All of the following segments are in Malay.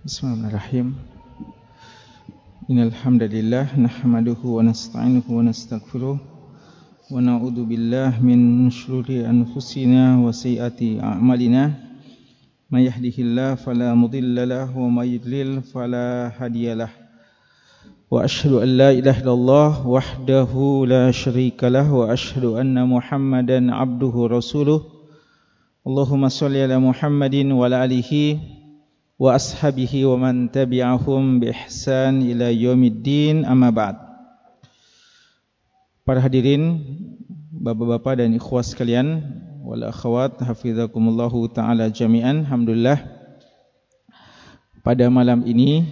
Bismillahirrahmanirrahim. Innal hamdalillah nahmaduhu wa nasta'inuhu wa nastaghfiruh wa na'udzu billahi min shururi anfusina wa sayyiati a'malina. May yahdihillahu fala mudilla lahu wa may yudlil fala hadiyalah. Wa ashhadu an la ilaha illallah wahdahu la syarika lah wa ashhadu anna Muhammadan abduhu rasuluh. Allahumma shalli ala Muhammadin wa ala wa man tabi'ahum bi ihsan ila yaumiddin. Amma ba'd. Para hadirin bapak-bapak dan ikhwah sekalian wal akhwat hafizakumullahu taala jami'an alhamdulillah. Pada malam ini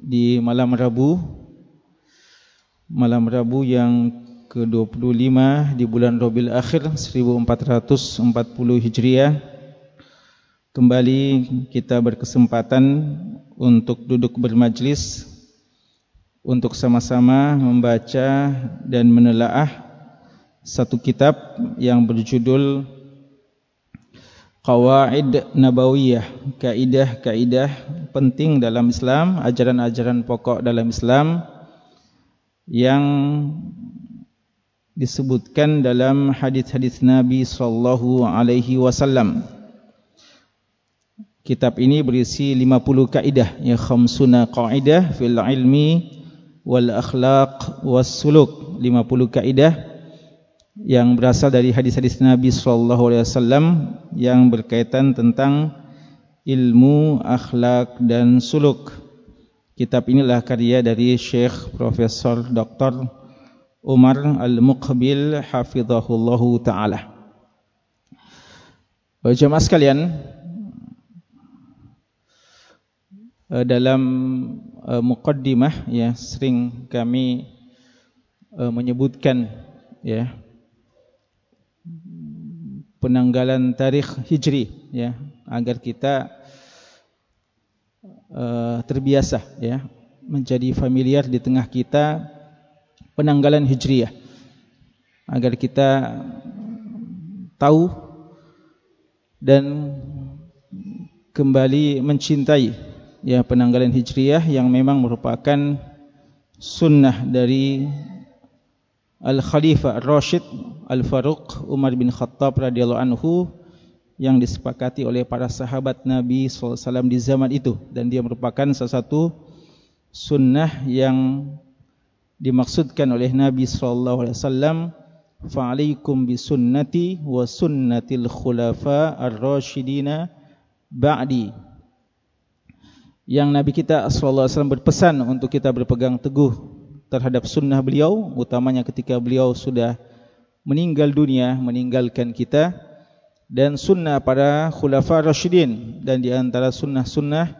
di malam Rabu malam Rabu yang ke-25 di bulan Rabiul Akhir 1440 Hijriah. Kembali kita berkesempatan untuk duduk bermajlis untuk sama-sama membaca dan menelaah satu kitab yang berjudul Qawaid Nabawiyah kaidah-kaidah penting dalam Islam ajaran-ajaran pokok dalam Islam yang disebutkan dalam hadis-hadis Nabi sallallahu alaihi wasallam. Kitab ini berisi 50 kaidah ya khamsuna qaidah fil ilmi wal akhlaq was suluk 50 kaidah yang berasal dari hadis-hadis Nabi sallallahu alaihi wasallam yang berkaitan tentang ilmu, akhlak dan suluk. Kitab inilah karya dari Syekh Profesor Dr. Umar Al-Muqbil hafizahullahu taala. Jemaah sekalian, eh, dalam eh, muqaddimah ya sering kami eh, menyebutkan ya penanggalan tarikh Hijri ya agar kita terbiasa ya menjadi familiar di tengah kita penanggalan hijriyah agar kita tahu dan kembali mencintai ya penanggalan hijriyah yang memang merupakan sunnah dari Al-Khalifah Ar-Rashid Al-Faruq Umar bin Khattab radhiyallahu anhu yang disepakati oleh para sahabat Nabi SAW di zaman itu. Dan dia merupakan salah satu sunnah yang dimaksudkan oleh Nabi sallallahu alaihi wasallam fa'alaikum bisunnati wa sunnatil khulafa ar-rasyidin ba'di. Yang Nabi kita sallallahu alaihi wasallam berpesan untuk kita berpegang teguh terhadap sunnah beliau utamanya ketika beliau sudah meninggal dunia meninggalkan kita dan sunnah para khulafa rasyidin dan di antara sunnah-sunnah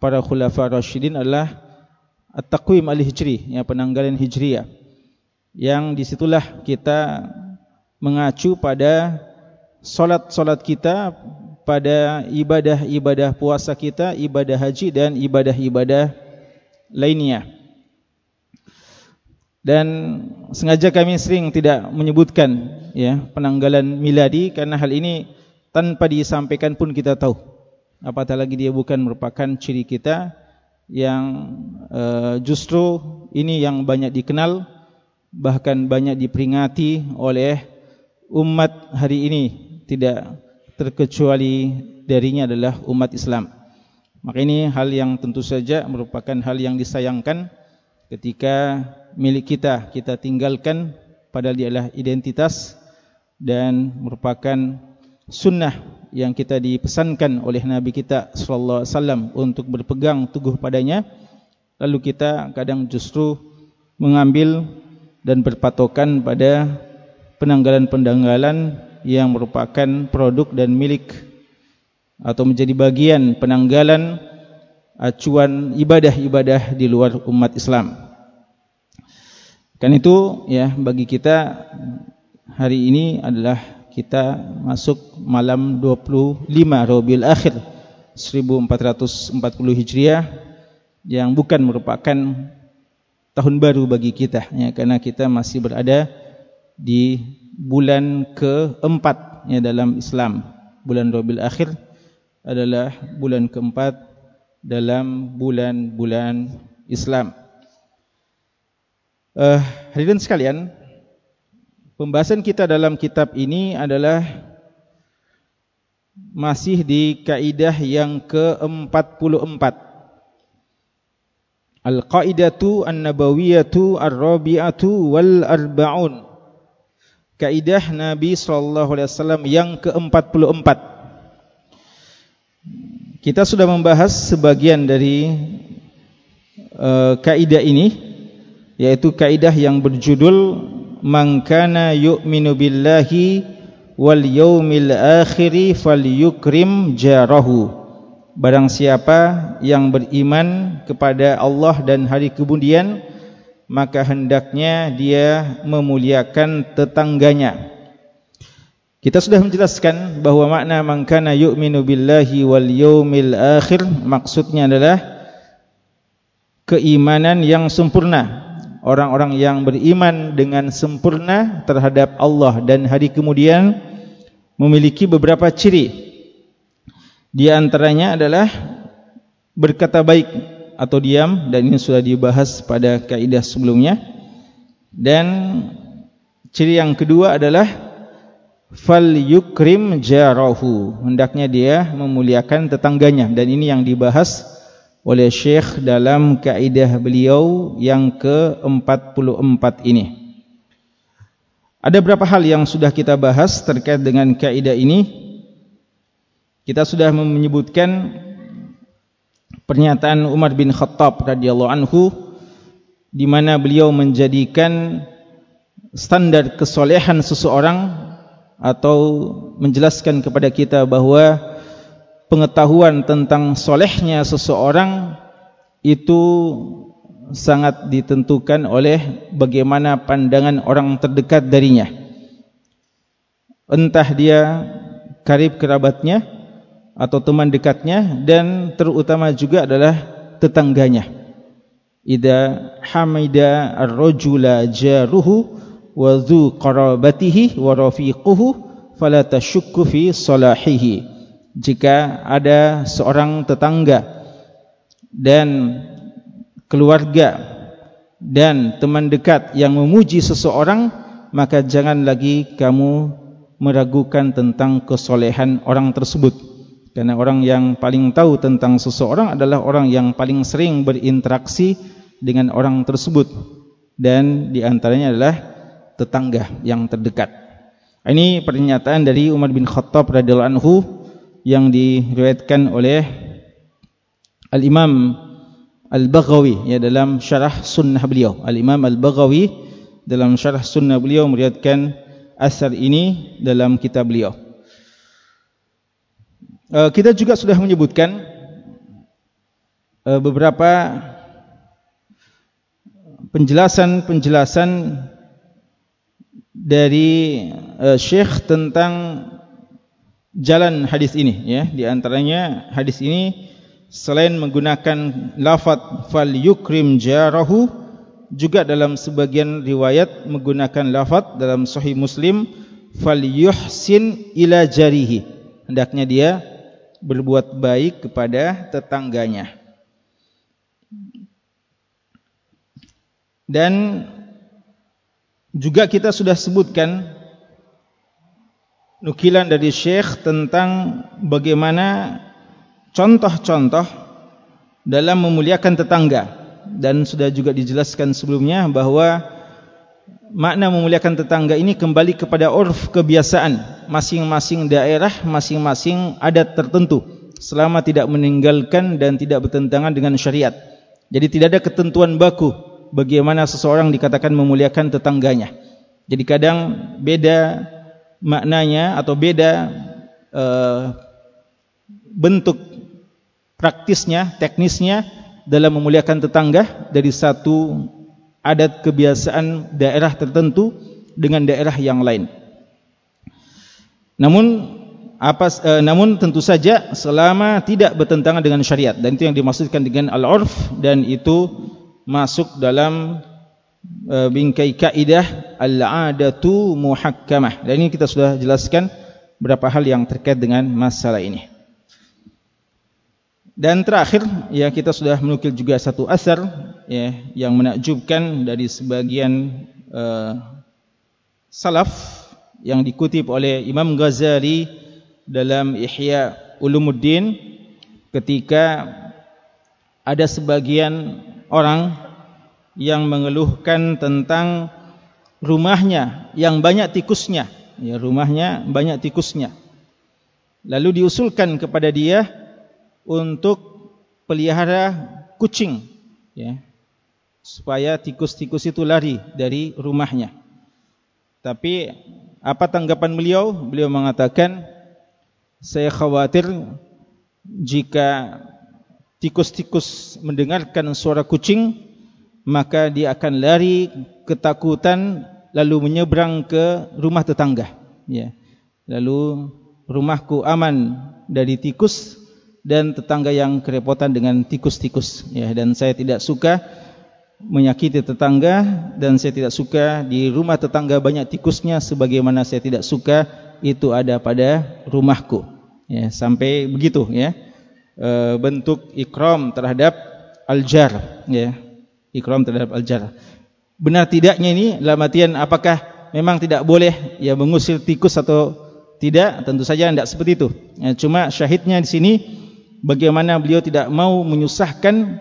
para khulafa rasyidin adalah At-Taqwim Al-Hijri, ya, penanggalan Hijriah. Yang disitulah kita mengacu pada solat-solat kita, pada ibadah-ibadah puasa kita, ibadah haji dan ibadah-ibadah lainnya. Dan sengaja kami sering tidak menyebutkan ya penanggalan miladi karena hal ini tanpa disampaikan pun kita tahu. Apatah lagi dia bukan merupakan ciri kita yang uh, justru ini yang banyak dikenal bahkan banyak diperingati oleh umat hari ini tidak terkecuali darinya adalah umat Islam. Maka ini hal yang tentu saja merupakan hal yang disayangkan ketika milik kita kita tinggalkan padahal dia adalah identitas dan merupakan sunnah yang kita dipesankan oleh Nabi kita sallallahu alaihi wasallam untuk berpegang teguh padanya lalu kita kadang justru mengambil dan berpatokan pada penanggalan-penanggalan yang merupakan produk dan milik atau menjadi bagian penanggalan acuan ibadah-ibadah di luar umat Islam. Kan itu ya bagi kita hari ini adalah kita masuk malam 25 Rabiul Akhir 1440 Hijriah yang bukan merupakan tahun baru bagi kita ya karena kita masih berada di bulan keempat ya dalam Islam bulan Rabiul Akhir adalah bulan keempat dalam bulan-bulan Islam. Uh, hadirin sekalian, pembahasan kita dalam kitab ini adalah masih di kaidah yang ke-44. Al-Qaidatu An-Nabawiyatu Ar-Rabi'atu Wal-Arba'un Kaidah Nabi SAW yang ke-44 Kita sudah membahas sebagian dari uh, kaidah ini Yaitu kaidah yang berjudul Man kana yu'minu billahi wal yawmil akhiri fal yukrim jarahu. Barang siapa yang beriman kepada Allah dan hari kemudian Maka hendaknya dia memuliakan tetangganya. Kita sudah menjelaskan bahawa makna Mangkana yu'minu billahi wal yawmil akhir Maksudnya adalah Keimanan yang sempurna Orang-orang yang beriman dengan sempurna terhadap Allah dan hari kemudian Memiliki beberapa ciri di antaranya adalah berkata baik atau diam dan ini sudah dibahas pada kaidah sebelumnya. Dan ciri yang kedua adalah fal yukrim jarahu. Hendaknya dia memuliakan tetangganya dan ini yang dibahas oleh Syekh dalam kaidah beliau yang ke-44 ini. Ada beberapa hal yang sudah kita bahas terkait dengan kaidah ini kita sudah menyebutkan pernyataan Umar bin Khattab radhiyallahu anhu di mana beliau menjadikan standar kesolehan seseorang atau menjelaskan kepada kita bahawa pengetahuan tentang solehnya seseorang itu sangat ditentukan oleh bagaimana pandangan orang terdekat darinya entah dia karib kerabatnya atau teman dekatnya dan terutama juga adalah tetangganya. Ida hamida ar-rajula jaruhu wa dhu qarabatihi wa rafiquhu fala tashukku fi salahihi. Jika ada seorang tetangga dan keluarga dan teman dekat yang memuji seseorang maka jangan lagi kamu meragukan tentang kesolehan orang tersebut. Karena orang yang paling tahu tentang seseorang adalah orang yang paling sering berinteraksi dengan orang tersebut. Dan di antaranya adalah tetangga yang terdekat. Ini pernyataan dari Umar bin Khattab radhiyallahu anhu yang diriwayatkan oleh Al-Imam Al-Baghawi ya dalam syarah sunnah beliau. Al-Imam Al-Baghawi dalam syarah sunnah beliau meriwayatkan asar ini dalam kitab beliau. Eh, kita juga sudah menyebutkan uh, beberapa penjelasan-penjelasan dari uh, Syekh tentang jalan hadis ini ya di antaranya hadis ini selain menggunakan lafaz fal yukrim jarahu juga dalam sebagian riwayat menggunakan lafaz dalam sahih Muslim fal yuhsin ila jarihi hendaknya dia berbuat baik kepada tetangganya. Dan juga kita sudah sebutkan nukilan dari Syekh tentang bagaimana contoh-contoh dalam memuliakan tetangga dan sudah juga dijelaskan sebelumnya bahawa makna memuliakan tetangga ini kembali kepada urf kebiasaan masing-masing daerah, masing-masing adat tertentu selama tidak meninggalkan dan tidak bertentangan dengan syariat. Jadi tidak ada ketentuan baku bagaimana seseorang dikatakan memuliakan tetangganya. Jadi kadang beda maknanya atau beda uh, bentuk praktisnya, teknisnya dalam memuliakan tetangga dari satu adat kebiasaan daerah tertentu dengan daerah yang lain. Namun apa e, namun tentu saja selama tidak bertentangan dengan syariat dan itu yang dimaksudkan dengan al-urf dan itu masuk dalam bingkai kaidah al-adatu muhakkamah. Dan ini kita sudah jelaskan beberapa hal yang terkait dengan masalah ini. Dan terakhir, ya kita sudah menukil juga satu asar ya yang menakjubkan dari sebagian uh, salaf yang dikutip oleh Imam Ghazali dalam Ihya Ulumuddin ketika ada sebagian orang yang mengeluhkan tentang rumahnya yang banyak tikusnya. Ya rumahnya banyak tikusnya. Lalu diusulkan kepada dia untuk pelihara kucing ya supaya tikus-tikus itu lari dari rumahnya. Tapi apa tanggapan beliau? Beliau mengatakan saya khawatir jika tikus-tikus mendengarkan suara kucing maka dia akan lari ketakutan lalu menyeberang ke rumah tetangga ya. Lalu rumahku aman dari tikus dan tetangga yang kerepotan dengan tikus-tikus ya. Dan saya tidak suka menyakiti tetangga dan saya tidak suka di rumah tetangga banyak tikusnya sebagaimana saya tidak suka itu ada pada rumahku ya. Sampai begitu ya. E, bentuk ikram terhadap aljar ya ikram terhadap aljar benar tidaknya ini dalam artian apakah memang tidak boleh ya mengusir tikus atau tidak tentu saja tidak seperti itu. Ya, cuma syahidnya di sini bagaimana beliau tidak mau menyusahkan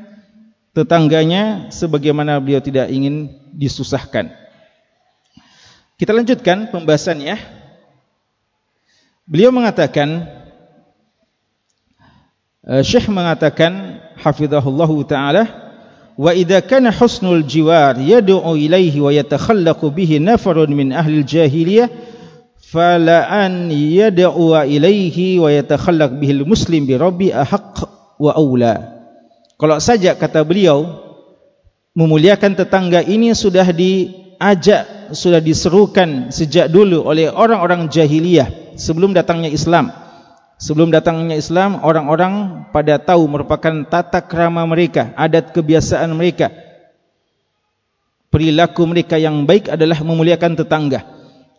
tetangganya sebagaimana beliau tidak ingin disusahkan. Kita lanjutkan pembahasannya beliau mengatakan uh, Syekh mengatakan hafizahullahu taala wa idza kana husnul jiwar yad'u ilaihi wa yatakhallaqu bihi nafarun min ahli jahiliyah fala an yad'u ilaihi wa yatakhallaq bihi muslim bi rabbi ahq wa aula kalau saja kata beliau memuliakan tetangga ini sudah diajak sudah diserukan sejak dulu oleh orang-orang jahiliyah sebelum datangnya Islam Sebelum datangnya Islam, orang-orang pada tahu merupakan tata krama mereka, adat kebiasaan mereka. Perilaku mereka yang baik adalah memuliakan tetangga.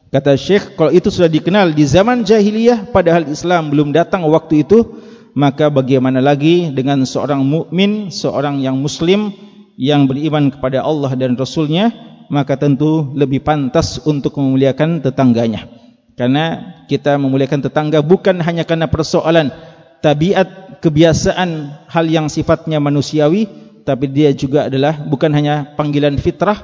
Kata Syekh, kalau itu sudah dikenal di zaman jahiliyah padahal Islam belum datang waktu itu, maka bagaimana lagi dengan seorang mukmin, seorang yang muslim yang beriman kepada Allah dan Rasulnya, maka tentu lebih pantas untuk memuliakan tetangganya. Karena kita memuliakan tetangga bukan hanya karena persoalan tabiat, kebiasaan, hal yang sifatnya manusiawi, tapi dia juga adalah bukan hanya panggilan fitrah,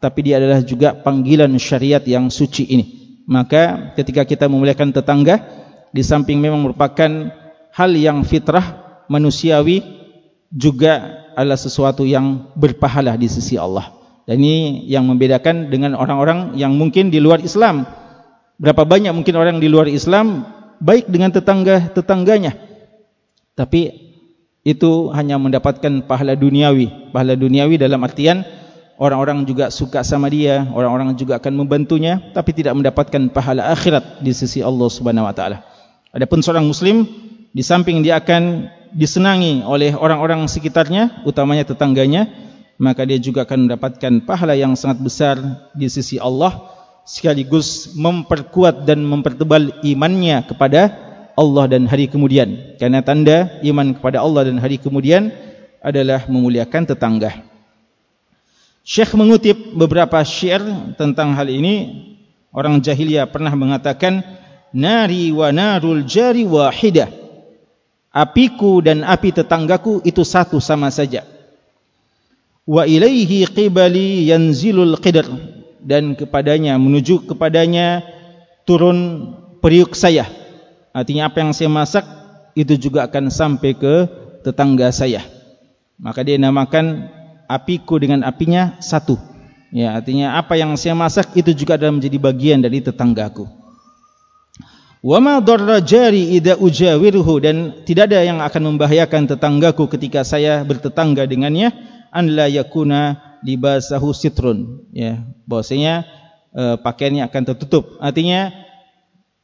tapi dia adalah juga panggilan syariat yang suci ini. Maka ketika kita memuliakan tetangga, di samping memang merupakan hal yang fitrah, manusiawi, juga adalah sesuatu yang berpahala di sisi Allah. Dan ini yang membedakan dengan orang-orang yang mungkin di luar Islam, Berapa banyak mungkin orang di luar Islam baik dengan tetangga-tetangganya. Tapi itu hanya mendapatkan pahala duniawi. Pahala duniawi dalam artian orang-orang juga suka sama dia, orang-orang juga akan membantunya tapi tidak mendapatkan pahala akhirat di sisi Allah Subhanahu wa taala. Adapun seorang muslim di samping dia akan disenangi oleh orang-orang sekitarnya, utamanya tetangganya, maka dia juga akan mendapatkan pahala yang sangat besar di sisi Allah sekaligus memperkuat dan mempertebal imannya kepada Allah dan hari kemudian. Karena tanda iman kepada Allah dan hari kemudian adalah memuliakan tetangga. Syekh mengutip beberapa syair tentang hal ini. Orang jahiliyah pernah mengatakan, Nari wa narul jari wahidah. Apiku dan api tetanggaku itu satu sama saja. Wa ilaihi qibali yanzilul qidr dan kepadanya menuju kepadanya turun periuk saya. Artinya apa yang saya masak itu juga akan sampai ke tetangga saya. Maka dia namakan apiku dengan apinya satu. Ya, artinya apa yang saya masak itu juga adalah menjadi bagian dari tetanggaku. Wa ma darra jari idza ujawiruhu dan tidak ada yang akan membahayakan tetanggaku ketika saya bertetangga dengannya an la yakuna libasahu sitrun. Ya bahwasanya e, pakaiannya akan tertutup. Artinya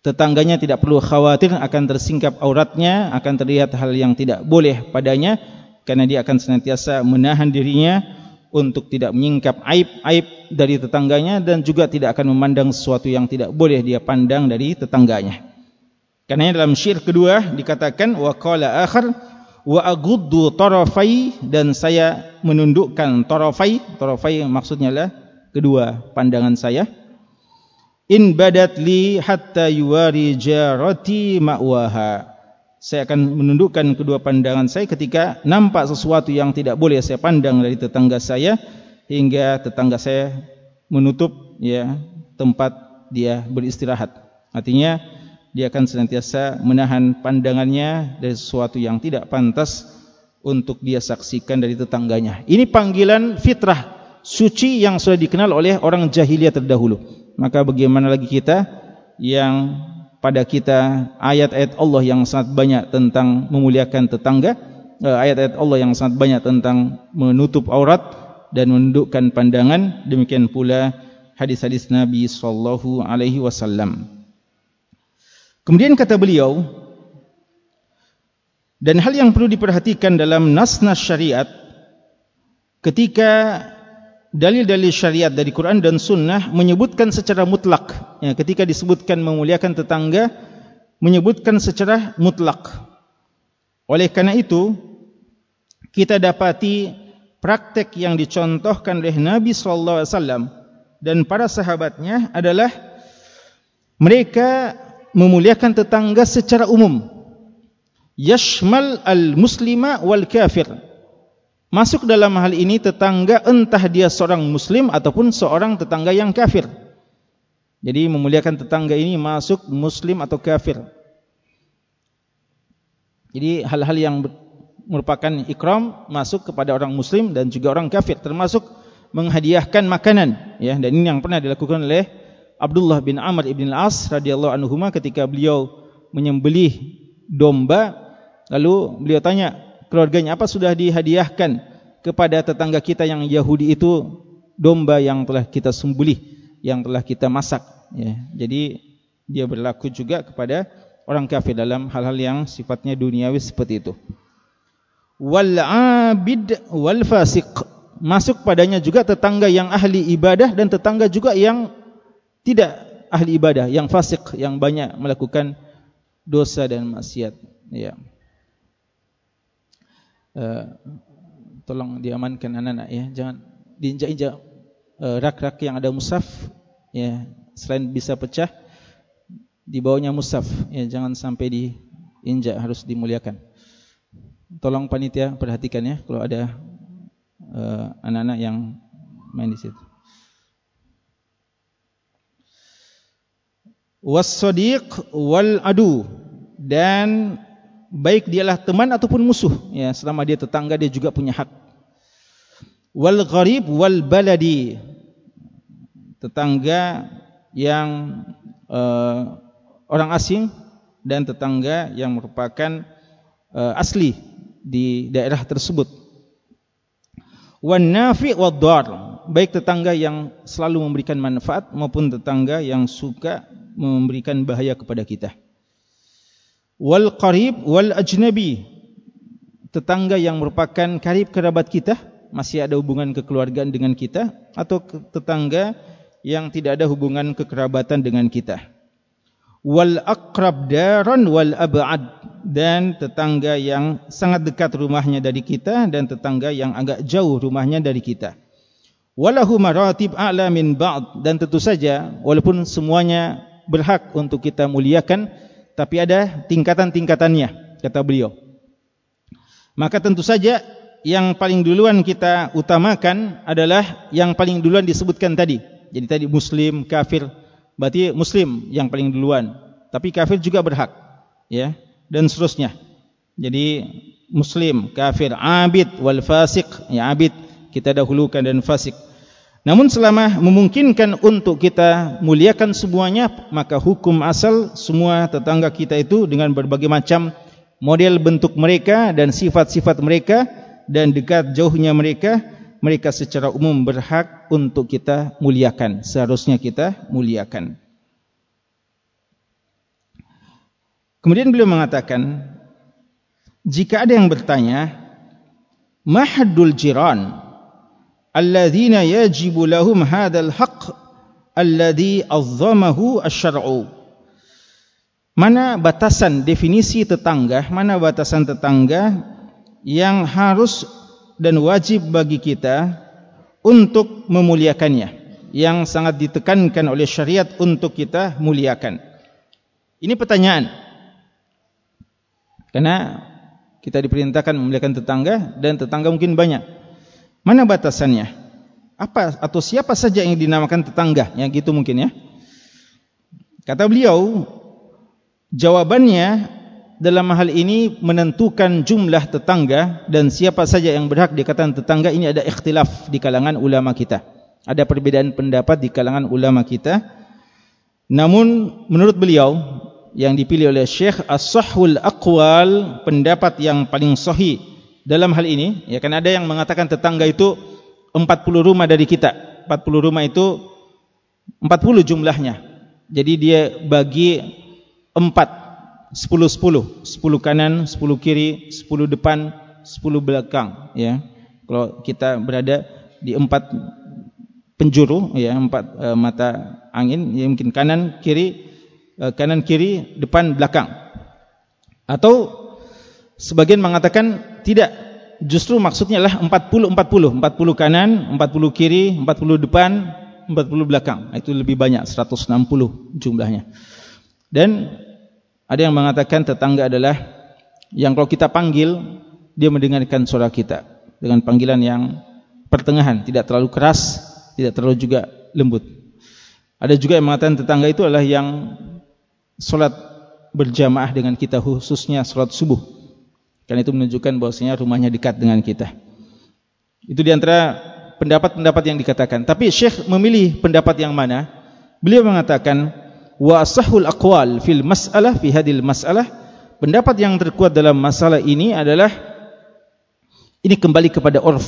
tetangganya tidak perlu khawatir akan tersingkap auratnya akan terlihat hal yang tidak boleh padanya karena dia akan senantiasa menahan dirinya untuk tidak menyingkap aib-aib dari tetangganya dan juga tidak akan memandang sesuatu yang tidak boleh dia pandang dari tetangganya. Karena dalam syair kedua dikatakan wa qala akhar wa aghuddu tarafai dan saya menundukkan tarafai. Tarafai maksudnya lah kedua pandangan saya. In badat li hatta yuwari jarati ma'waha. Saya akan menundukkan kedua pandangan saya ketika nampak sesuatu yang tidak boleh saya pandang dari tetangga saya hingga tetangga saya menutup ya tempat dia beristirahat. Artinya dia akan senantiasa menahan pandangannya dari sesuatu yang tidak pantas untuk dia saksikan dari tetangganya. Ini panggilan fitrah suci yang sudah dikenal oleh orang jahiliyah terdahulu. Maka bagaimana lagi kita yang pada kita ayat-ayat Allah yang sangat banyak tentang memuliakan tetangga eh, ayat-ayat Allah yang sangat banyak tentang menutup aurat dan menundukkan pandangan demikian pula hadis-hadis Nabi sallallahu alaihi wasallam kemudian kata beliau dan hal yang perlu diperhatikan dalam nas-nas syariat ketika dalil-dalil syariat dari Quran dan Sunnah menyebutkan secara mutlak. Ya, ketika disebutkan memuliakan tetangga, menyebutkan secara mutlak. Oleh karena itu, kita dapati praktek yang dicontohkan oleh Nabi Wasallam dan para sahabatnya adalah mereka memuliakan tetangga secara umum. Yashmal al-muslima wal-kafir masuk dalam hal ini tetangga entah dia seorang muslim ataupun seorang tetangga yang kafir. Jadi memuliakan tetangga ini masuk muslim atau kafir. Jadi hal-hal yang merupakan ikram masuk kepada orang muslim dan juga orang kafir termasuk menghadiahkan makanan ya dan ini yang pernah dilakukan oleh Abdullah bin Amr ibn al-As radhiyallahu anhu ketika beliau menyembelih domba lalu beliau tanya keluarganya apa sudah dihadiahkan kepada tetangga kita yang Yahudi itu domba yang telah kita sembelih yang telah kita masak? Ya jadi dia berlaku juga kepada orang kafir dalam hal-hal yang sifatnya duniawi seperti itu. Wal abid wal fasiq masuk padanya juga tetangga yang ahli ibadah dan tetangga juga yang tidak ahli ibadah yang fasik yang banyak melakukan dosa dan maksiat. Ya. Uh, tolong diamankan anak-anak ya. Jangan diinjak-injak uh, rak-rak yang ada musaf ya. Selain bisa pecah di bawahnya musaf ya. Jangan sampai diinjak harus dimuliakan. Tolong panitia perhatikan ya kalau ada eh, anak-anak uh, yang main di situ was-sadiq wal adu dan baik dialah teman ataupun musuh. Ya selama dia tetangga dia juga punya hak. Wal gharib wal baladi tetangga yang uh, orang asing dan tetangga yang merupakan uh, asli di daerah tersebut. Wan nafi wad dar baik tetangga yang selalu memberikan manfaat maupun tetangga yang suka memberikan bahaya kepada kita. Wal qarib wal ajnabi tetangga yang merupakan karib kerabat kita masih ada hubungan kekeluargaan dengan kita atau tetangga yang tidak ada hubungan kekerabatan dengan kita. Wal aqrab daran wal ab'ad dan tetangga yang sangat dekat rumahnya dari kita dan tetangga yang agak jauh rumahnya dari kita. Walahu maratib a'la min ba'd dan tentu saja walaupun semuanya berhak untuk kita muliakan tapi ada tingkatan-tingkatannya kata beliau. Maka tentu saja yang paling duluan kita utamakan adalah yang paling duluan disebutkan tadi. Jadi tadi muslim kafir berarti muslim yang paling duluan. Tapi kafir juga berhak ya dan seterusnya. Jadi muslim kafir abid wal fasik ya abid kita dahulukan dan fasik Namun selama memungkinkan untuk kita muliakan semuanya, maka hukum asal semua tetangga kita itu dengan berbagai macam model bentuk mereka dan sifat-sifat mereka dan dekat jauhnya mereka, mereka secara umum berhak untuk kita muliakan. Seharusnya kita muliakan. Kemudian beliau mengatakan, jika ada yang bertanya, Mahadul jiran, alladhina yajibu lahum hadzal haqq alladhi azzamahu asy-syar'u mana batasan definisi tetangga mana batasan tetangga yang harus dan wajib bagi kita untuk memuliakannya yang sangat ditekankan oleh syariat untuk kita muliakan? Ini pertanyaan. Karena kita diperintahkan memuliakan tetangga dan tetangga mungkin banyak. Mana batasannya? Apa atau siapa saja yang dinamakan tetangga? Yang gitu mungkin ya. Kata beliau, Jawabannya dalam hal ini menentukan jumlah tetangga dan siapa saja yang berhak dikatakan tetangga ini ada ikhtilaf di kalangan ulama kita. Ada perbedaan pendapat di kalangan ulama kita. Namun menurut beliau yang dipilih oleh Syekh As-Sahhul Aqwal pendapat yang paling sahih dalam hal ini ya kan ada yang mengatakan tetangga itu 40 rumah dari kita. 40 rumah itu 40 jumlahnya. Jadi dia bagi empat, sepuluh sepuluh, sepuluh kanan, sepuluh kiri, sepuluh depan, sepuluh belakang. Ya, kalau kita berada di empat penjuru, ya empat uh, mata angin, ya mungkin kanan, kiri, uh, kanan, kiri, depan, belakang. Atau sebagian mengatakan tidak, justru maksudnya adalah empat puluh empat puluh, empat puluh kanan, empat puluh kiri, empat puluh depan, empat puluh belakang. Itu lebih banyak, seratus enam puluh jumlahnya. Dan ada yang mengatakan tetangga adalah yang kalau kita panggil dia mendengarkan suara kita dengan panggilan yang pertengahan, tidak terlalu keras, tidak terlalu juga lembut. Ada juga yang mengatakan tetangga itu adalah yang solat berjamaah dengan kita khususnya solat subuh. Karena itu menunjukkan bahwasanya rumahnya dekat dengan kita. Itu diantara pendapat-pendapat yang dikatakan. Tapi Syekh memilih pendapat yang mana? Beliau mengatakan wa sahul aqwal fil mas'alah fi hadil mas'alah pendapat yang terkuat dalam masalah ini adalah ini kembali kepada urf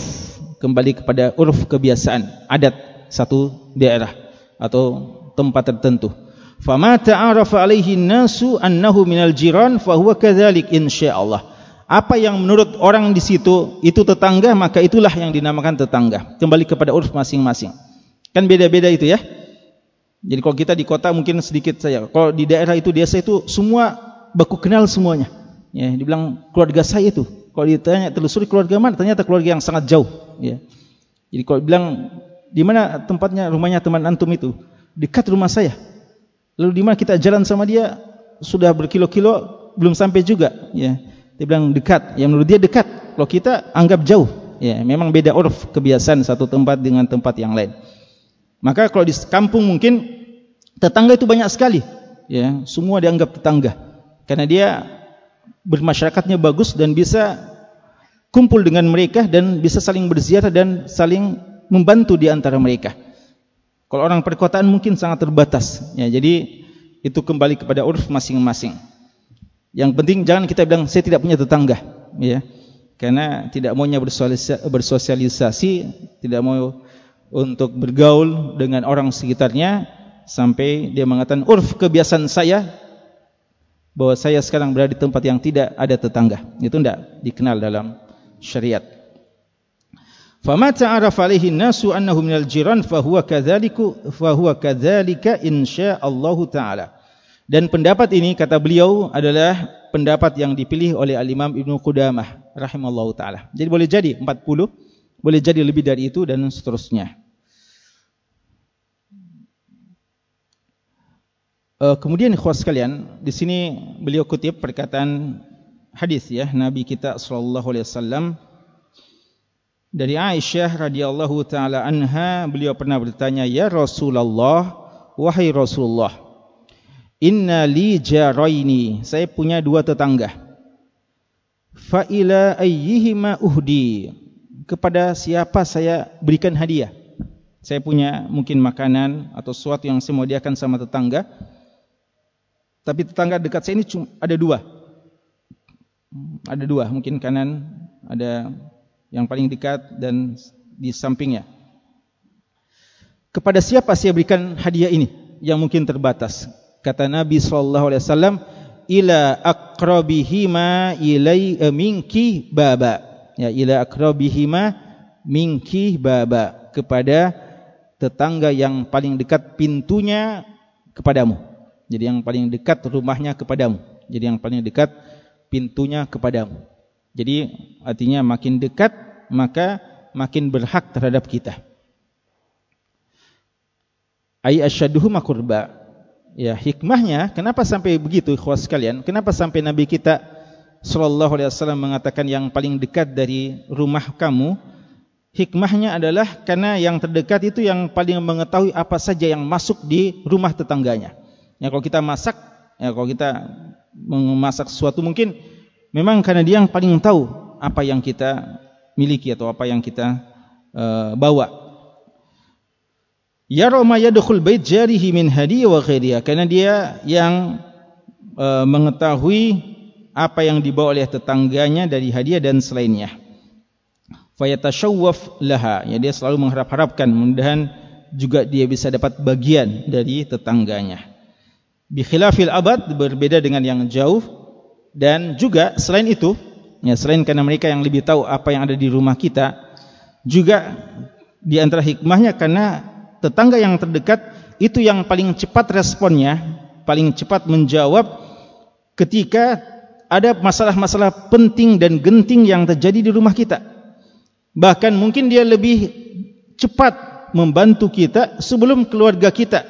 kembali kepada urf kebiasaan adat satu daerah atau tempat tertentu fama ta'arafa alaihi nasu annahu minal jiran fa huwa kadzalik insyaallah apa yang menurut orang di situ itu tetangga maka itulah yang dinamakan tetangga kembali kepada urf masing-masing kan beda-beda itu ya jadi kalau kita di kota mungkin sedikit saja. Kalau di daerah itu desa itu semua baku kenal semuanya. Ya, dibilang keluarga saya itu. Kalau ditanya telusuri keluarga mana, ternyata keluarga yang sangat jauh. Ya. Jadi kalau bilang di mana tempatnya rumahnya teman antum itu, dekat rumah saya. Lalu di mana kita jalan sama dia sudah berkilo-kilo belum sampai juga. Ya. Dia bilang dekat. Yang menurut dia dekat. Kalau kita anggap jauh. Ya, memang beda urf kebiasaan satu tempat dengan tempat yang lain. Maka kalau di kampung mungkin tetangga itu banyak sekali ya semua dianggap tetangga karena dia bermasyarakatnya bagus dan bisa kumpul dengan mereka dan bisa saling berziarah dan saling membantu di antara mereka kalau orang perkotaan mungkin sangat terbatas ya jadi itu kembali kepada urf masing-masing yang penting jangan kita bilang saya tidak punya tetangga ya. Karena tidak maunya bersosialisasi tidak mau untuk bergaul dengan orang sekitarnya sampai dia mengatakan urf kebiasaan saya bahwa saya sekarang berada di tempat yang tidak ada tetangga itu tidak dikenal dalam syariat. Fama ta'arafa alaihi nasu annahu minal jiran fahuwa kadzaliku fahuwa kadzalika insyaallah taala dan pendapat ini kata beliau adalah pendapat yang dipilih oleh al-Imam Ibnu Qudamah rahimallahu taala. Jadi boleh jadi 40 boleh jadi lebih dari itu dan seterusnya. Uh, kemudian ikhwas sekalian, di sini beliau kutip perkataan hadis ya Nabi kita sallallahu alaihi wasallam. Dari Aisyah radhiyallahu taala anha beliau pernah bertanya ya Rasulullah wahai Rasulullah inna li jaraini saya punya dua tetangga fa ila ayyihima uhdi kepada siapa saya berikan hadiah saya punya mungkin makanan atau sesuatu yang saya sediakan sama tetangga tapi tetangga dekat saya ini ada dua. Ada dua, mungkin kanan ada yang paling dekat dan di sampingnya. Kepada siapa saya berikan hadiah ini yang mungkin terbatas? Kata Nabi sallallahu alaihi wasallam, ila aqrabihima ilai eh, minki baba. Ya, ila aqrabihima minki baba kepada tetangga yang paling dekat pintunya kepadamu Jadi yang paling dekat rumahnya kepadamu. Jadi yang paling dekat pintunya kepadamu. Jadi artinya makin dekat maka makin berhak terhadap kita. Ai asyadduhu makurba. Ya, hikmahnya kenapa sampai begitu ikhwas sekalian? Kenapa sampai Nabi kita sallallahu alaihi wasallam mengatakan yang paling dekat dari rumah kamu? Hikmahnya adalah karena yang terdekat itu yang paling mengetahui apa saja yang masuk di rumah tetangganya. Ya kalau kita masak, ya kalau kita memasak sesuatu mungkin memang karena dia yang paling tahu apa yang kita miliki atau apa yang kita uh, bawa. Ya Roma yadkhul bait jarihi min hadiah wa ghairiha. Karena dia yang uh, mengetahui apa yang dibawa oleh tetangganya dari hadiah dan selainnya. Fayatashawwaf laha. Ya dia selalu mengharap-harapkan. Mudah-mudahan juga dia bisa dapat bagian dari tetangganya. Bi khilafil abad berbeda dengan yang jauh. Dan juga selain itu ya selain karena mereka yang lebih tahu apa yang ada di rumah kita juga di antara hikmahnya karena tetangga yang terdekat itu yang paling cepat responnya paling cepat menjawab ketika ada masalah-masalah penting dan genting yang terjadi di rumah kita bahkan mungkin dia lebih cepat membantu kita sebelum keluarga kita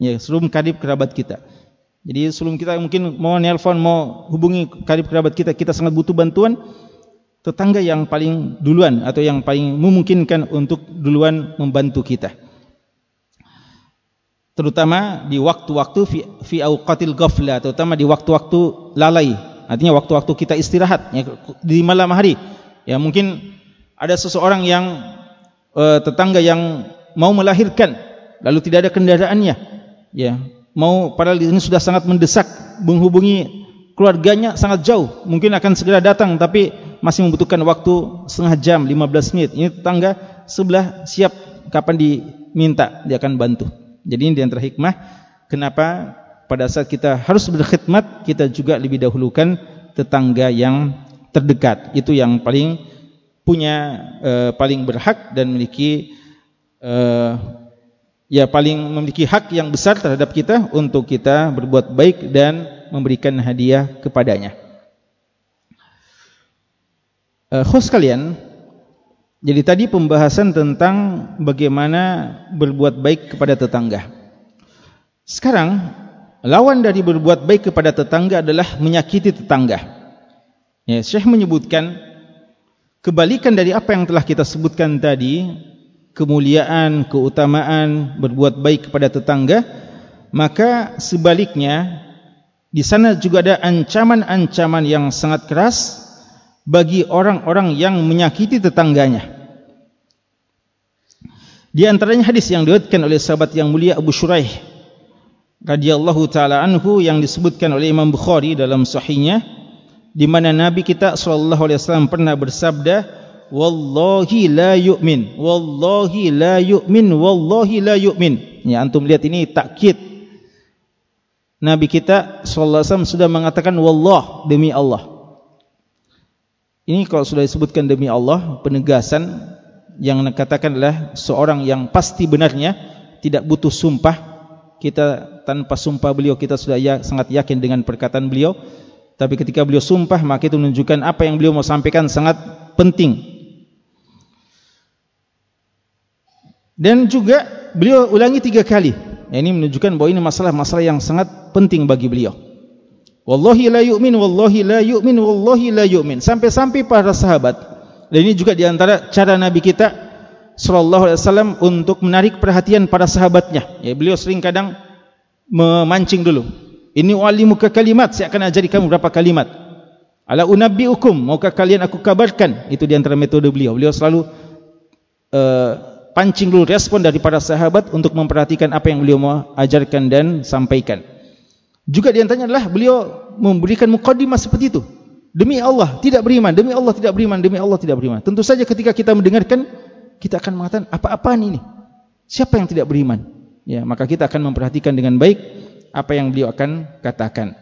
ya sebelum karib kerabat kita. Jadi sebelum kita mungkin mau nelpon, mau hubungi karib kerabat kita, kita sangat butuh bantuan tetangga yang paling duluan atau yang paling memungkinkan untuk duluan membantu kita. Terutama di waktu-waktu fi, fi awqatil ghafla, terutama di waktu-waktu lalai. Artinya waktu-waktu kita istirahat ya, di malam hari. Ya mungkin ada seseorang yang uh, tetangga yang mau melahirkan lalu tidak ada kendaraannya ya mau padahal ini sudah sangat mendesak menghubungi keluarganya sangat jauh mungkin akan segera datang tapi masih membutuhkan waktu setengah jam 15 menit ini tetangga sebelah siap kapan diminta dia akan bantu jadi ini di antara hikmah kenapa? Pada saat kita harus berkhidmat kita juga lebih dahulukan tetangga yang terdekat. Itu yang paling punya uh, paling berhak dan memiliki uh, ya paling memiliki hak yang besar terhadap kita untuk kita berbuat baik dan memberikan hadiah kepadanya. Uh, host kalian, jadi tadi pembahasan tentang bagaimana berbuat baik kepada tetangga. Sekarang, lawan dari berbuat baik kepada tetangga adalah menyakiti tetangga. Ya, Syekh menyebutkan kebalikan dari apa yang telah kita sebutkan tadi kemuliaan, keutamaan berbuat baik kepada tetangga, maka sebaliknya di sana juga ada ancaman-ancaman yang sangat keras bagi orang-orang yang menyakiti tetangganya. Di antaranya hadis yang diriwayatkan oleh sahabat yang mulia Abu Shuraih radhiyallahu taala anhu yang disebutkan oleh Imam Bukhari dalam sahihnya di mana Nabi kita sallallahu alaihi wasallam pernah bersabda wallahi la yu'min wallahi la yu'min wallahi la yu'min. Ya antum lihat ini takkid Nabi kita sallallahu alaihi wasallam sudah mengatakan wallah demi Allah. Ini kalau sudah disebutkan demi Allah penegasan yang dikatakan adalah seorang yang pasti benarnya tidak butuh sumpah kita tanpa sumpah beliau kita sudah ya, sangat yakin dengan perkataan beliau tapi ketika beliau sumpah maka itu menunjukkan apa yang beliau mau sampaikan sangat penting Dan juga beliau ulangi tiga kali. Ini menunjukkan bahawa ini masalah-masalah yang sangat penting bagi beliau. Wallahi la yu'min, wallahi la yu'min, wallahi la yu'min. Sampai-sampai para sahabat. Dan ini juga diantara cara Nabi kita sallallahu alaihi wasallam untuk menarik perhatian para sahabatnya. Ya, beliau sering kadang memancing dulu. Ini walimuka kalimat, saya akan ajari kamu berapa kalimat. Ala unabbiukum, maukah kalian aku kabarkan? Itu diantara metode beliau. Beliau selalu uh, pancing dulu respon dari para sahabat untuk memperhatikan apa yang beliau mau ajarkan dan sampaikan. Juga di antaranya adalah beliau memberikan mukaddimah seperti itu. Demi Allah tidak beriman, demi Allah tidak beriman, demi Allah tidak beriman. Tentu saja ketika kita mendengarkan, kita akan mengatakan apa-apaan ini? Siapa yang tidak beriman? Ya, maka kita akan memperhatikan dengan baik apa yang beliau akan katakan.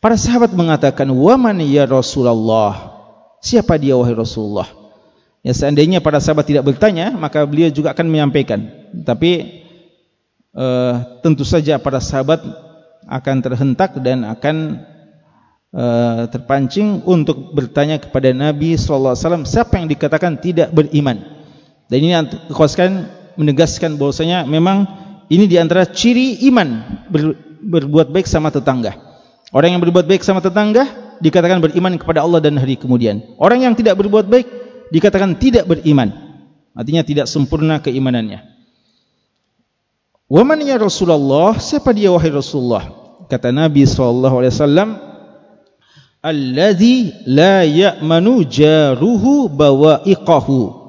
Para sahabat mengatakan, "Wa man ya Rasulullah?" Siapa dia wahai Rasulullah? Ya seandainya para sahabat tidak bertanya, maka beliau juga akan menyampaikan. Tapi uh, tentu saja para sahabat akan terhentak dan akan uh, terpancing untuk bertanya kepada Nabi sallallahu alaihi wasallam siapa yang dikatakan tidak beriman. Dan ini kuaskan menegaskan bahwasanya memang ini di antara ciri iman ber, berbuat baik sama tetangga. Orang yang berbuat baik sama tetangga dikatakan beriman kepada Allah dan hari kemudian. Orang yang tidak berbuat baik dikatakan tidak beriman. Artinya tidak sempurna keimanannya. Wa man ya Rasulullah? Siapa dia wahai Rasulullah? Kata Nabi sallallahu alaihi wasallam, "Allazi la ya'manu jaruhu bawa'iqahu."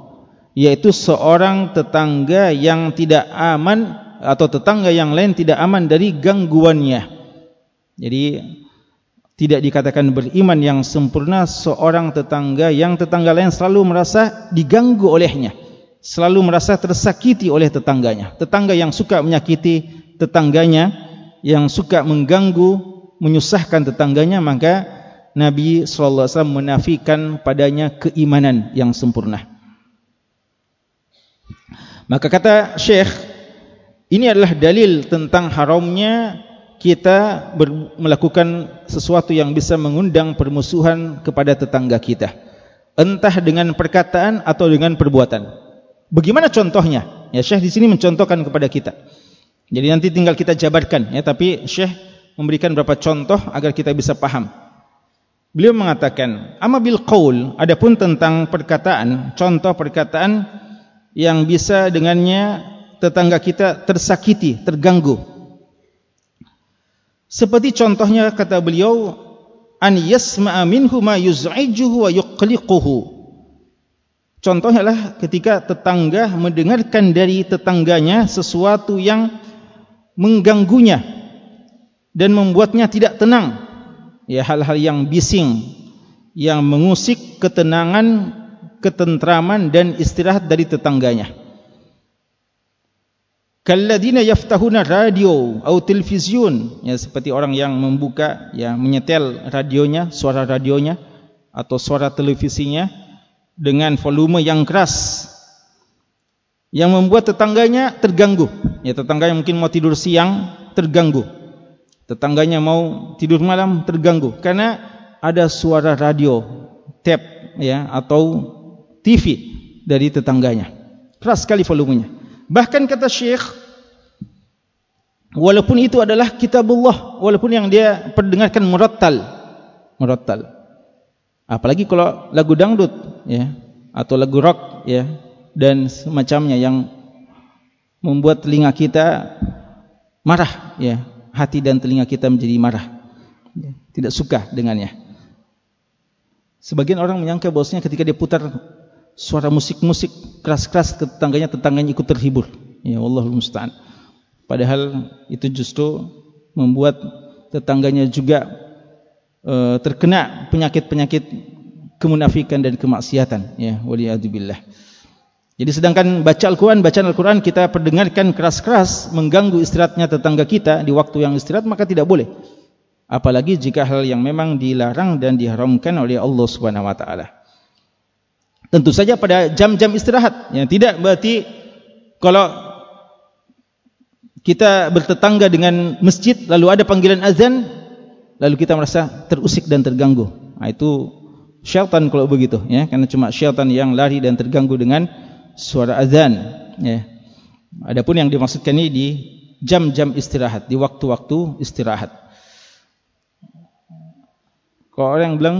Yaitu seorang tetangga yang tidak aman atau tetangga yang lain tidak aman dari gangguannya. Jadi tidak dikatakan beriman yang sempurna seorang tetangga yang tetangga lain selalu merasa diganggu olehnya selalu merasa tersakiti oleh tetangganya. Tetangga yang suka menyakiti tetangganya, yang suka mengganggu, menyusahkan tetangganya, maka Nabi SAW menafikan padanya keimanan yang sempurna. Maka kata Syekh, ini adalah dalil tentang haramnya kita melakukan sesuatu yang bisa mengundang permusuhan kepada tetangga kita. Entah dengan perkataan atau dengan perbuatan. Bagaimana contohnya? Ya Syekh di sini mencontohkan kepada kita. Jadi nanti tinggal kita jabarkan ya, tapi Syekh memberikan beberapa contoh agar kita bisa paham. Beliau mengatakan, "Amma bil qaul," adapun tentang perkataan, contoh perkataan yang bisa dengannya tetangga kita tersakiti, terganggu. Seperti contohnya kata beliau, "An yasma'a minhu ma yuz'ijuhu wa yuqliquhu." Contohnya adalah ketika tetangga mendengarkan dari tetangganya sesuatu yang mengganggunya dan membuatnya tidak tenang. Ya hal-hal yang bising yang mengusik ketenangan, ketentraman dan istirahat dari tetangganya. Kalladina yaftahuna radio atau television ya seperti orang yang membuka ya menyetel radionya, suara radionya atau suara televisinya dengan volume yang keras yang membuat tetangganya terganggu. Ya tetangganya mungkin mau tidur siang terganggu. Tetangganya mau tidur malam terganggu karena ada suara radio, tape ya atau TV dari tetangganya. Keras sekali volumenya. Bahkan kata Syekh walaupun itu adalah kitabullah, walaupun yang dia perdengarkan murattal. Murattal. Apalagi kalau lagu dangdut ya atau lagu rock ya dan semacamnya yang membuat telinga kita marah ya, hati dan telinga kita menjadi marah. Ya, tidak suka dengannya. Sebagian orang menyangka bahwasanya ketika dia putar suara musik-musik keras-keras tetangganya tetangganya ikut terhibur. Ya Allah musta'an. Padahal itu justru membuat tetangganya juga Eh, terkena penyakit-penyakit kemunafikan dan kemaksiatan ya waliyadzubillah jadi sedangkan baca Al-Quran, bacaan Al-Quran kita perdengarkan keras-keras mengganggu istirahatnya tetangga kita di waktu yang istirahat maka tidak boleh. Apalagi jika hal yang memang dilarang dan diharamkan oleh Allah Subhanahu wa taala. Tentu saja pada jam-jam istirahat ya tidak berarti kalau kita bertetangga dengan masjid lalu ada panggilan azan lalu kita merasa terusik dan terganggu. Nah, itu syaitan kalau begitu, ya, karena cuma syaitan yang lari dan terganggu dengan suara azan. Ya. Adapun yang dimaksudkan ini di jam-jam istirahat, di waktu-waktu istirahat. Kalau orang bilang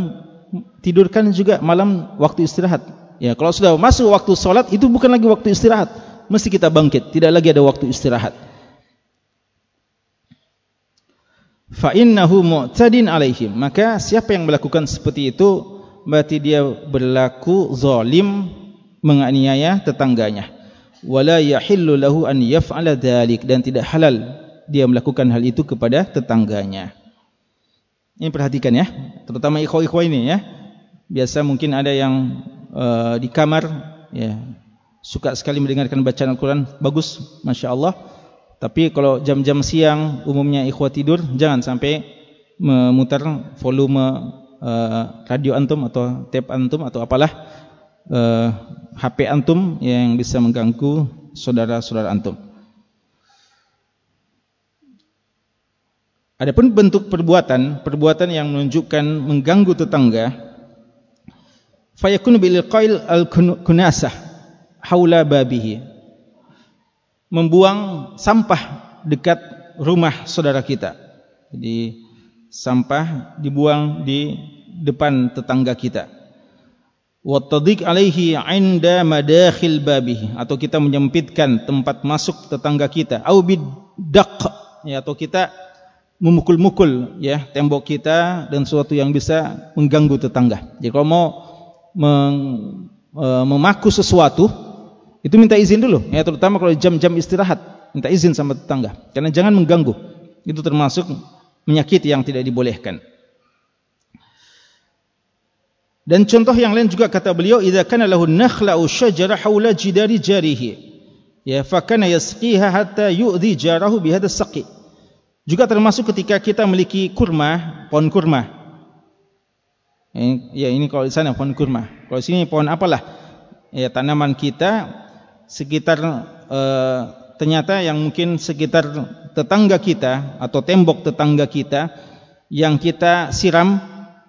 tidurkan juga malam waktu istirahat. Ya, kalau sudah masuk waktu solat itu bukan lagi waktu istirahat, mesti kita bangkit, tidak lagi ada waktu istirahat. fa innahu mu'tadin alaihim maka siapa yang melakukan seperti itu berarti dia berlaku zalim menganiaya tetangganya. Wala yahillu lahu an yaf'ala dzalik dan tidak halal dia melakukan hal itu kepada tetangganya. Ini perhatikan ya. Terutama ikhwah-ikhwah ini ya. Biasa mungkin ada yang uh, di kamar ya suka sekali mendengarkan bacaan Al-Qur'an. Bagus masya-Allah. Tapi kalau jam-jam siang umumnya ikhwah tidur jangan sampai memutar volume uh, radio antum atau tape antum atau apalah uh, HP antum yang bisa mengganggu saudara-saudara antum. Adapun bentuk perbuatan, perbuatan yang menunjukkan mengganggu tetangga, fayakun bil qail al kunasah haula babihi. Membuang sampah dekat rumah saudara kita. Jadi sampah dibuang di depan tetangga kita. Wa tadhiq alaihi 'inda madakhil babihi atau kita menyempitkan tempat masuk tetangga kita au bidaq ya atau kita memukul-mukul ya tembok kita dan sesuatu yang bisa mengganggu tetangga. Jadi kalau mau meng, e, memaku sesuatu itu minta izin dulu ya terutama kalau jam-jam istirahat minta izin sama tetangga karena jangan mengganggu. Itu termasuk menyakiti yang tidak dibolehkan. Dan contoh yang lain juga kata beliau idza kana lahu nakhla'u syajara haula jidari jarihi ya fa kana yasqiha hatta yu'dhi jarahu bi hadha saqi juga termasuk ketika kita memiliki kurma, pohon kurma. Ya ini kalau di sana pohon kurma. Kalau di sini pohon apalah? Ya tanaman kita sekitar eh, ternyata yang mungkin sekitar tetangga kita atau tembok tetangga kita yang kita siram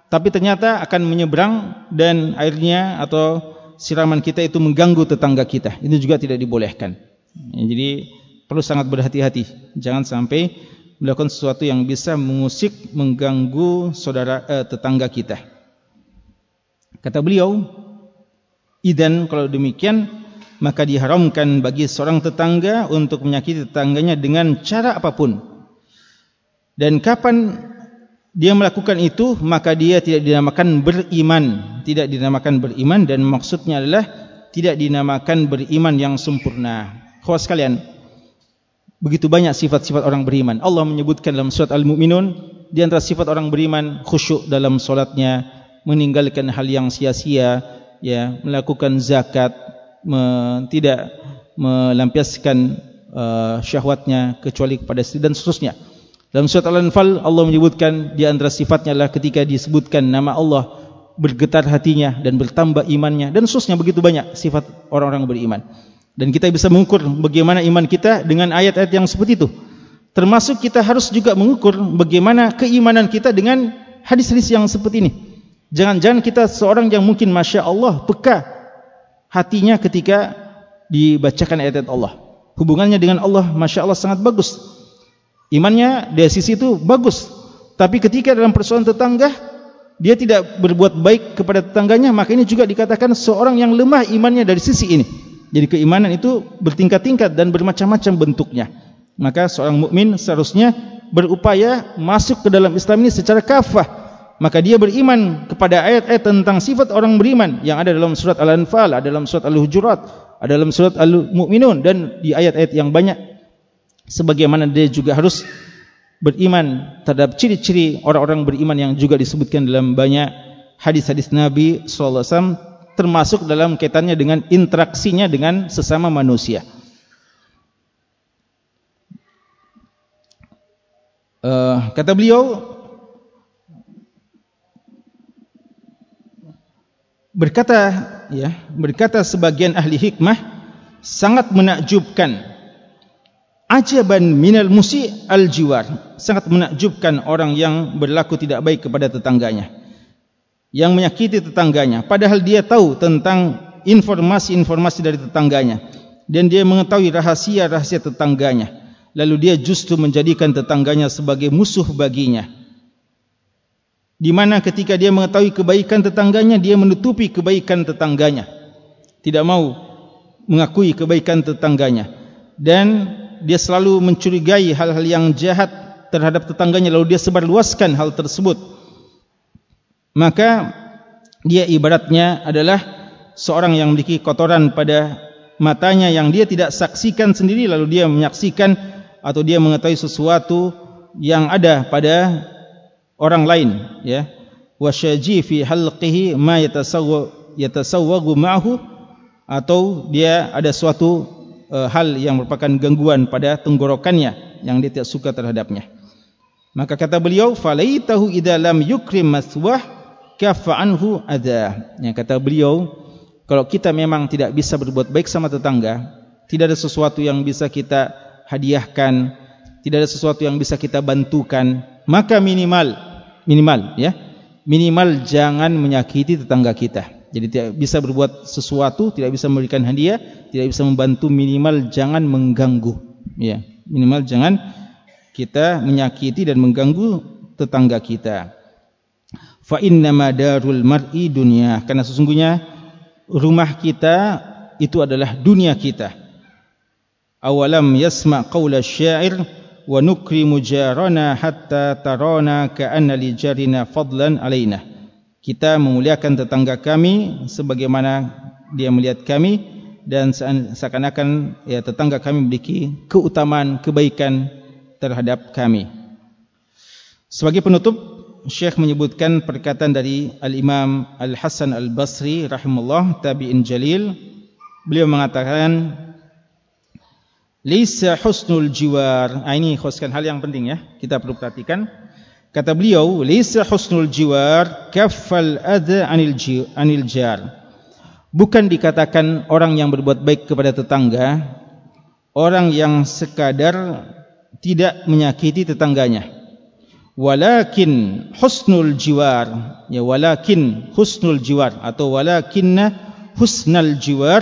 tapi ternyata akan menyeberang dan airnya atau siraman kita itu mengganggu tetangga kita. Itu juga tidak dibolehkan. Ya, jadi perlu sangat berhati-hati. Jangan sampai melakukan sesuatu yang bisa mengusik, mengganggu saudara eh, tetangga kita. Kata beliau, idan kalau demikian maka diharamkan bagi seorang tetangga untuk menyakiti tetangganya dengan cara apapun. Dan kapan dia melakukan itu maka dia tidak dinamakan beriman, tidak dinamakan beriman dan maksudnya adalah tidak dinamakan beriman yang sempurna. Khawas sekalian, begitu banyak sifat-sifat orang beriman. Allah menyebutkan dalam surat Al-Mu'minun di antara sifat orang beriman khusyuk dalam solatnya, meninggalkan hal yang sia-sia, ya, melakukan zakat, me, tidak melampiaskan uh, syahwatnya kecuali kepada istri dan seterusnya. Dalam surat Al-Anfal Allah menyebutkan di antara sifatnya adalah ketika disebutkan nama Allah bergetar hatinya dan bertambah imannya dan seterusnya begitu banyak sifat orang-orang beriman dan kita bisa mengukur bagaimana iman kita dengan ayat-ayat yang seperti itu. Termasuk kita harus juga mengukur bagaimana keimanan kita dengan hadis-hadis yang seperti ini. Jangan-jangan kita seorang yang mungkin masya Allah peka hatinya ketika dibacakan ayat-ayat Allah. Hubungannya dengan Allah masya Allah sangat bagus. Imannya dari sisi itu bagus. Tapi ketika dalam persoalan tetangga dia tidak berbuat baik kepada tetangganya maka ini juga dikatakan seorang yang lemah imannya dari sisi ini. Jadi keimanan itu bertingkat-tingkat dan bermacam-macam bentuknya. Maka seorang mukmin seharusnya berupaya masuk ke dalam Islam ini secara kafah. Maka dia beriman kepada ayat-ayat tentang sifat orang beriman yang ada dalam surat Al-Anfal, ada dalam surat Al-Hujurat, ada dalam surat Al-Mu'minun dan di ayat-ayat yang banyak sebagaimana dia juga harus beriman terhadap ciri-ciri orang-orang beriman yang juga disebutkan dalam banyak hadis-hadis Nabi sallallahu alaihi wasallam termasuk dalam kaitannya dengan interaksinya dengan sesama manusia. Uh, kata beliau berkata ya berkata sebagian ahli hikmah sangat menakjubkan ajaban minal musi al jiwar sangat menakjubkan orang yang berlaku tidak baik kepada tetangganya. Yang menyakiti tetangganya. Padahal dia tahu tentang informasi-informasi dari tetangganya. Dan dia mengetahui rahasia-rahasia tetangganya. Lalu dia justru menjadikan tetangganya sebagai musuh baginya. Di mana ketika dia mengetahui kebaikan tetangganya dia menutupi kebaikan tetangganya. Tidak mau mengakui kebaikan tetangganya. Dan dia selalu mencurigai hal-hal yang jahat terhadap tetangganya lalu dia sebarluaskan hal tersebut. Maka dia ibaratnya adalah seorang yang memiliki kotoran pada matanya yang dia tidak saksikan sendiri lalu dia menyaksikan atau dia mengetahui sesuatu yang ada pada orang lain ya. Wasyaji fi halqihi ma yatasawwa yatasawwagu ma'hu atau dia ada suatu uh, hal yang merupakan gangguan pada tenggorokannya yang dia tidak suka terhadapnya maka kata beliau falaitahu idza lam yukrim maswah kafa anhu ada yang kata beliau kalau kita memang tidak bisa berbuat baik sama tetangga tidak ada sesuatu yang bisa kita hadiahkan tidak ada sesuatu yang bisa kita bantukan, maka minimal minimal ya. Minimal jangan menyakiti tetangga kita. Jadi tidak bisa berbuat sesuatu, tidak bisa memberikan hadiah, tidak bisa membantu minimal jangan mengganggu ya. Minimal jangan kita menyakiti dan mengganggu tetangga kita. Fa inna madarul mar'i dunya karena sesungguhnya rumah kita itu adalah dunia kita. Awalam yasma qaula syair wa nukrimu jarana hatta tarana ka'anna li jarina fadlan alaina. Kita memuliakan tetangga kami sebagaimana dia melihat kami dan seakan-akan ya tetangga kami memiliki keutamaan kebaikan terhadap kami. Sebagai penutup, Syekh menyebutkan perkataan dari Al-Imam Al-Hasan Al-Basri rahimahullah tabi'in jalil. Beliau mengatakan Lisa husnul jiwar. Ah, ini khuskan hal yang penting ya. Kita perlu perhatikan. Kata beliau, Lisa husnul jiwar kaffal adha anil, anil jar. Bukan dikatakan orang yang berbuat baik kepada tetangga, orang yang sekadar tidak menyakiti tetangganya. Walakin husnul jiwar, ya walakin husnul jiwar atau walakinna husnal jiwar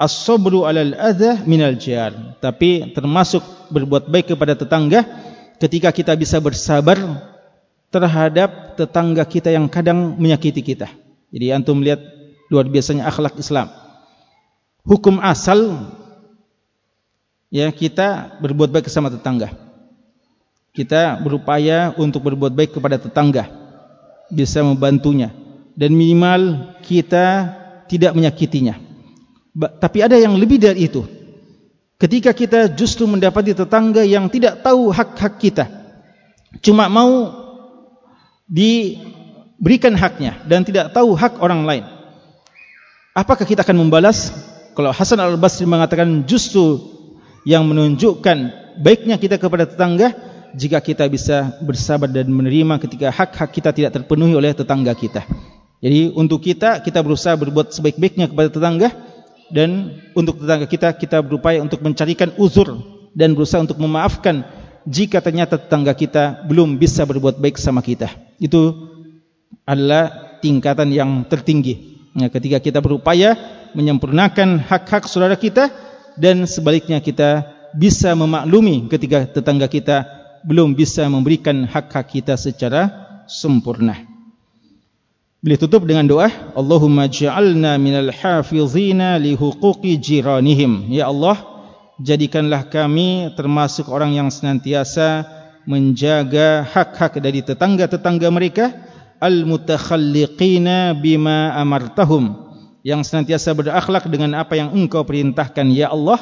as-sabru 'alal adha minal jar. Tapi termasuk berbuat baik kepada tetangga ketika kita bisa bersabar terhadap tetangga kita yang kadang menyakiti kita. Jadi antum lihat luar biasanya akhlak Islam. Hukum asal ya kita berbuat baik sama tetangga. Kita berupaya untuk berbuat baik kepada tetangga, bisa membantunya dan minimal kita tidak menyakitinya. Tapi ada yang lebih dari itu. Ketika kita justru mendapati tetangga yang tidak tahu hak-hak kita, cuma mau diberikan haknya dan tidak tahu hak orang lain. Apakah kita akan membalas? Kalau Hasan Al-Basri mengatakan justru yang menunjukkan baiknya kita kepada tetangga jika kita bisa bersabar dan menerima ketika hak-hak kita tidak terpenuhi oleh tetangga kita. Jadi untuk kita kita berusaha berbuat sebaik-baiknya kepada tetangga dan untuk tetangga kita kita berupaya untuk mencarikan uzur dan berusaha untuk memaafkan jika ternyata tetangga kita belum bisa berbuat baik sama kita. Itu adalah tingkatan yang tertinggi. Ya, ketika kita berupaya menyempurnakan hak-hak saudara kita dan sebaliknya kita bisa memaklumi ketika tetangga kita belum bisa memberikan hak-hak kita secara sempurna. Beliau tutup dengan doa, Allahumma ja'alna minal hafizina li huquqi jiranihim. Ya Allah, jadikanlah kami termasuk orang yang senantiasa menjaga hak-hak dari tetangga-tetangga mereka al-mutakhalliqina bima amartahum yang senantiasa berakhlak dengan apa yang engkau perintahkan ya Allah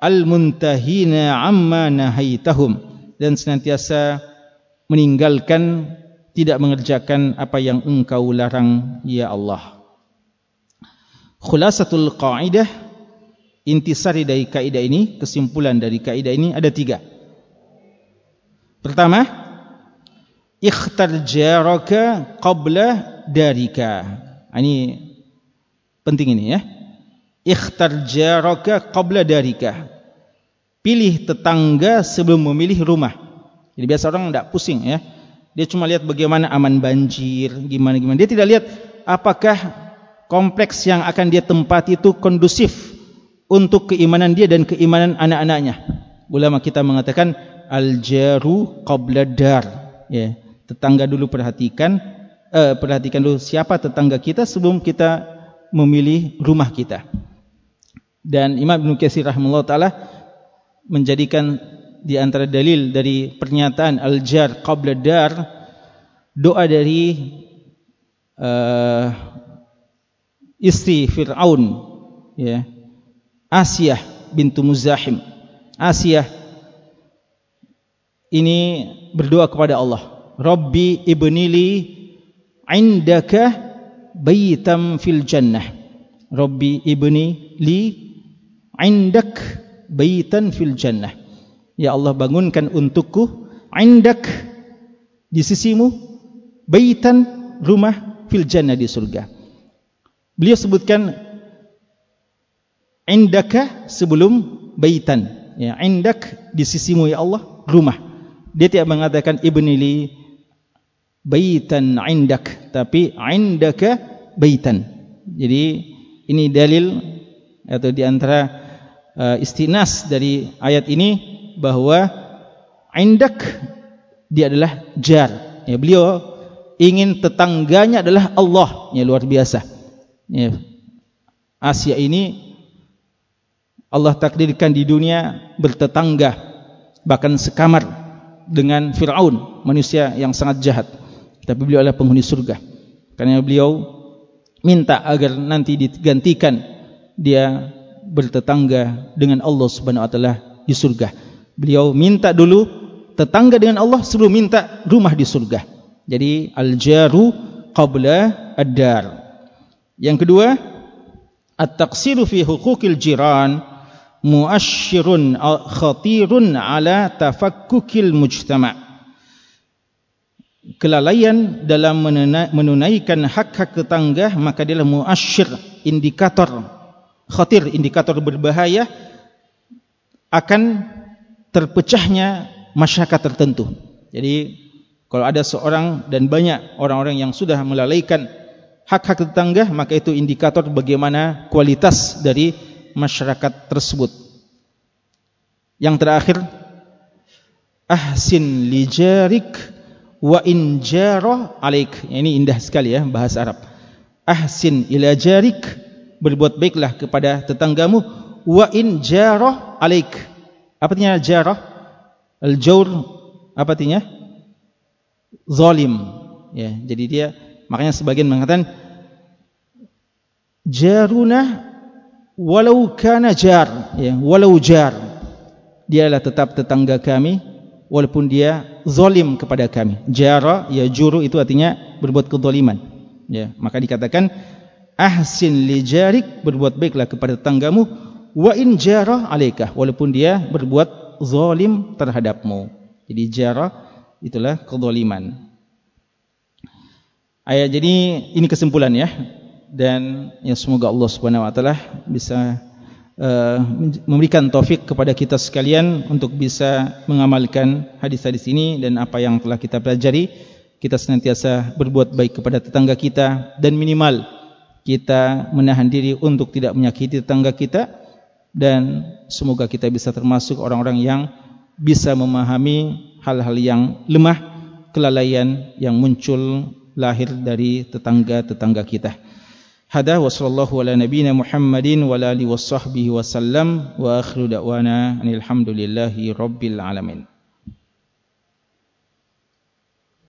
al-muntahina amma nahaitahum dan senantiasa meninggalkan tidak mengerjakan apa yang engkau larang ya Allah. Khulasatul qaidah intisari dari kaidah ini kesimpulan dari kaidah ini ada tiga. Pertama ikhtar jaraka qabla darika. Ini penting ini ya. Ikhtar jaraka qabla darika. Pilih tetangga sebelum memilih rumah. Jadi biasa orang tidak pusing ya dia cuma lihat bagaimana aman banjir gimana gimana dia tidak lihat apakah kompleks yang akan dia tempati itu kondusif untuk keimanan dia dan keimanan anak-anaknya. Ulama kita mengatakan al jaru qabla dar. Ya tetangga dulu perhatikan eh, perhatikan dulu siapa tetangga kita sebelum kita memilih rumah kita. Dan Imam Ibn Qasir rahimahullah taala menjadikan di antara dalil dari pernyataan al-jar qabla dar doa dari uh, istri Fir'aun ya Asiyah bintu Muzahim. Asiyah ini berdoa kepada Allah Rabbi ibnili indaka baitam fil jannah. Rabbi ibni li indak baitan fil jannah ya Allah bangunkan untukku indak di sisimu baitan rumah fil jannah di surga. Beliau sebutkan indaka sebelum baitan. Ya indak di sisimu ya Allah rumah. Dia tidak mengatakan ibnili baitan indak tapi indaka baitan. Jadi ini dalil atau di antara uh, istinas dari ayat ini bahwa indak dia adalah jar. Ya beliau ingin tetangganya adalah Allah. Ya luar biasa. Ya Asia ini Allah takdirkan di dunia bertetangga bahkan sekamar dengan Firaun manusia yang sangat jahat. Tapi beliau adalah penghuni surga. Karena beliau minta agar nanti digantikan dia bertetangga dengan Allah Subhanahu wa taala di surga beliau minta dulu tetangga dengan Allah sebelum minta rumah di surga. Jadi al-jaru qabla ad-dar. Yang kedua at-taqsiru fi huquqil jiran muasyirun khatirun ala tafakkukil mujtama' kelalaian dalam menunaikan hak-hak tetangga maka dia adalah muasyir indikator. Khatir indikator berbahaya akan terpecahnya masyarakat tertentu. Jadi kalau ada seorang dan banyak orang-orang yang sudah melalaikan hak-hak tetangga maka itu indikator bagaimana kualitas dari masyarakat tersebut. Yang terakhir ahsin lijarik wa in jara alaik. Ini indah sekali ya bahasa Arab. Ahsin ila jarik berbuat baiklah kepada tetanggamu. Wa in jara alaik apa artinya jara al jawr apa artinya? Zalim. Ya jadi dia makanya sebagian mengatakan jaruna walau kana jar. Ya walau jar. Dia adalah tetap tetangga kami walaupun dia zalim kepada kami. Jara ya juru itu artinya berbuat kezaliman. Ya, maka dikatakan ahsin li jarik berbuat baiklah kepada tetanggamu wa in jara alaika walaupun dia berbuat zalim terhadapmu. Jadi jara itulah kezaliman. Ayat jadi ini kesimpulan ya dan ya semoga Allah Subhanahu wa taala bisa Uh, memberikan taufik kepada kita sekalian untuk bisa mengamalkan hadis-hadis ini dan apa yang telah kita pelajari kita senantiasa berbuat baik kepada tetangga kita dan minimal kita menahan diri untuk tidak menyakiti tetangga kita dan semoga kita bisa termasuk orang-orang yang bisa memahami hal-hal yang lemah kelalaian yang muncul lahir dari tetangga-tetangga kita. Hada wa sallallahu ala nabina muhammadin wa ala alihi wa sahbihi wa sallam wa akhiru da'wana alhamdulillahi rabbil alamin.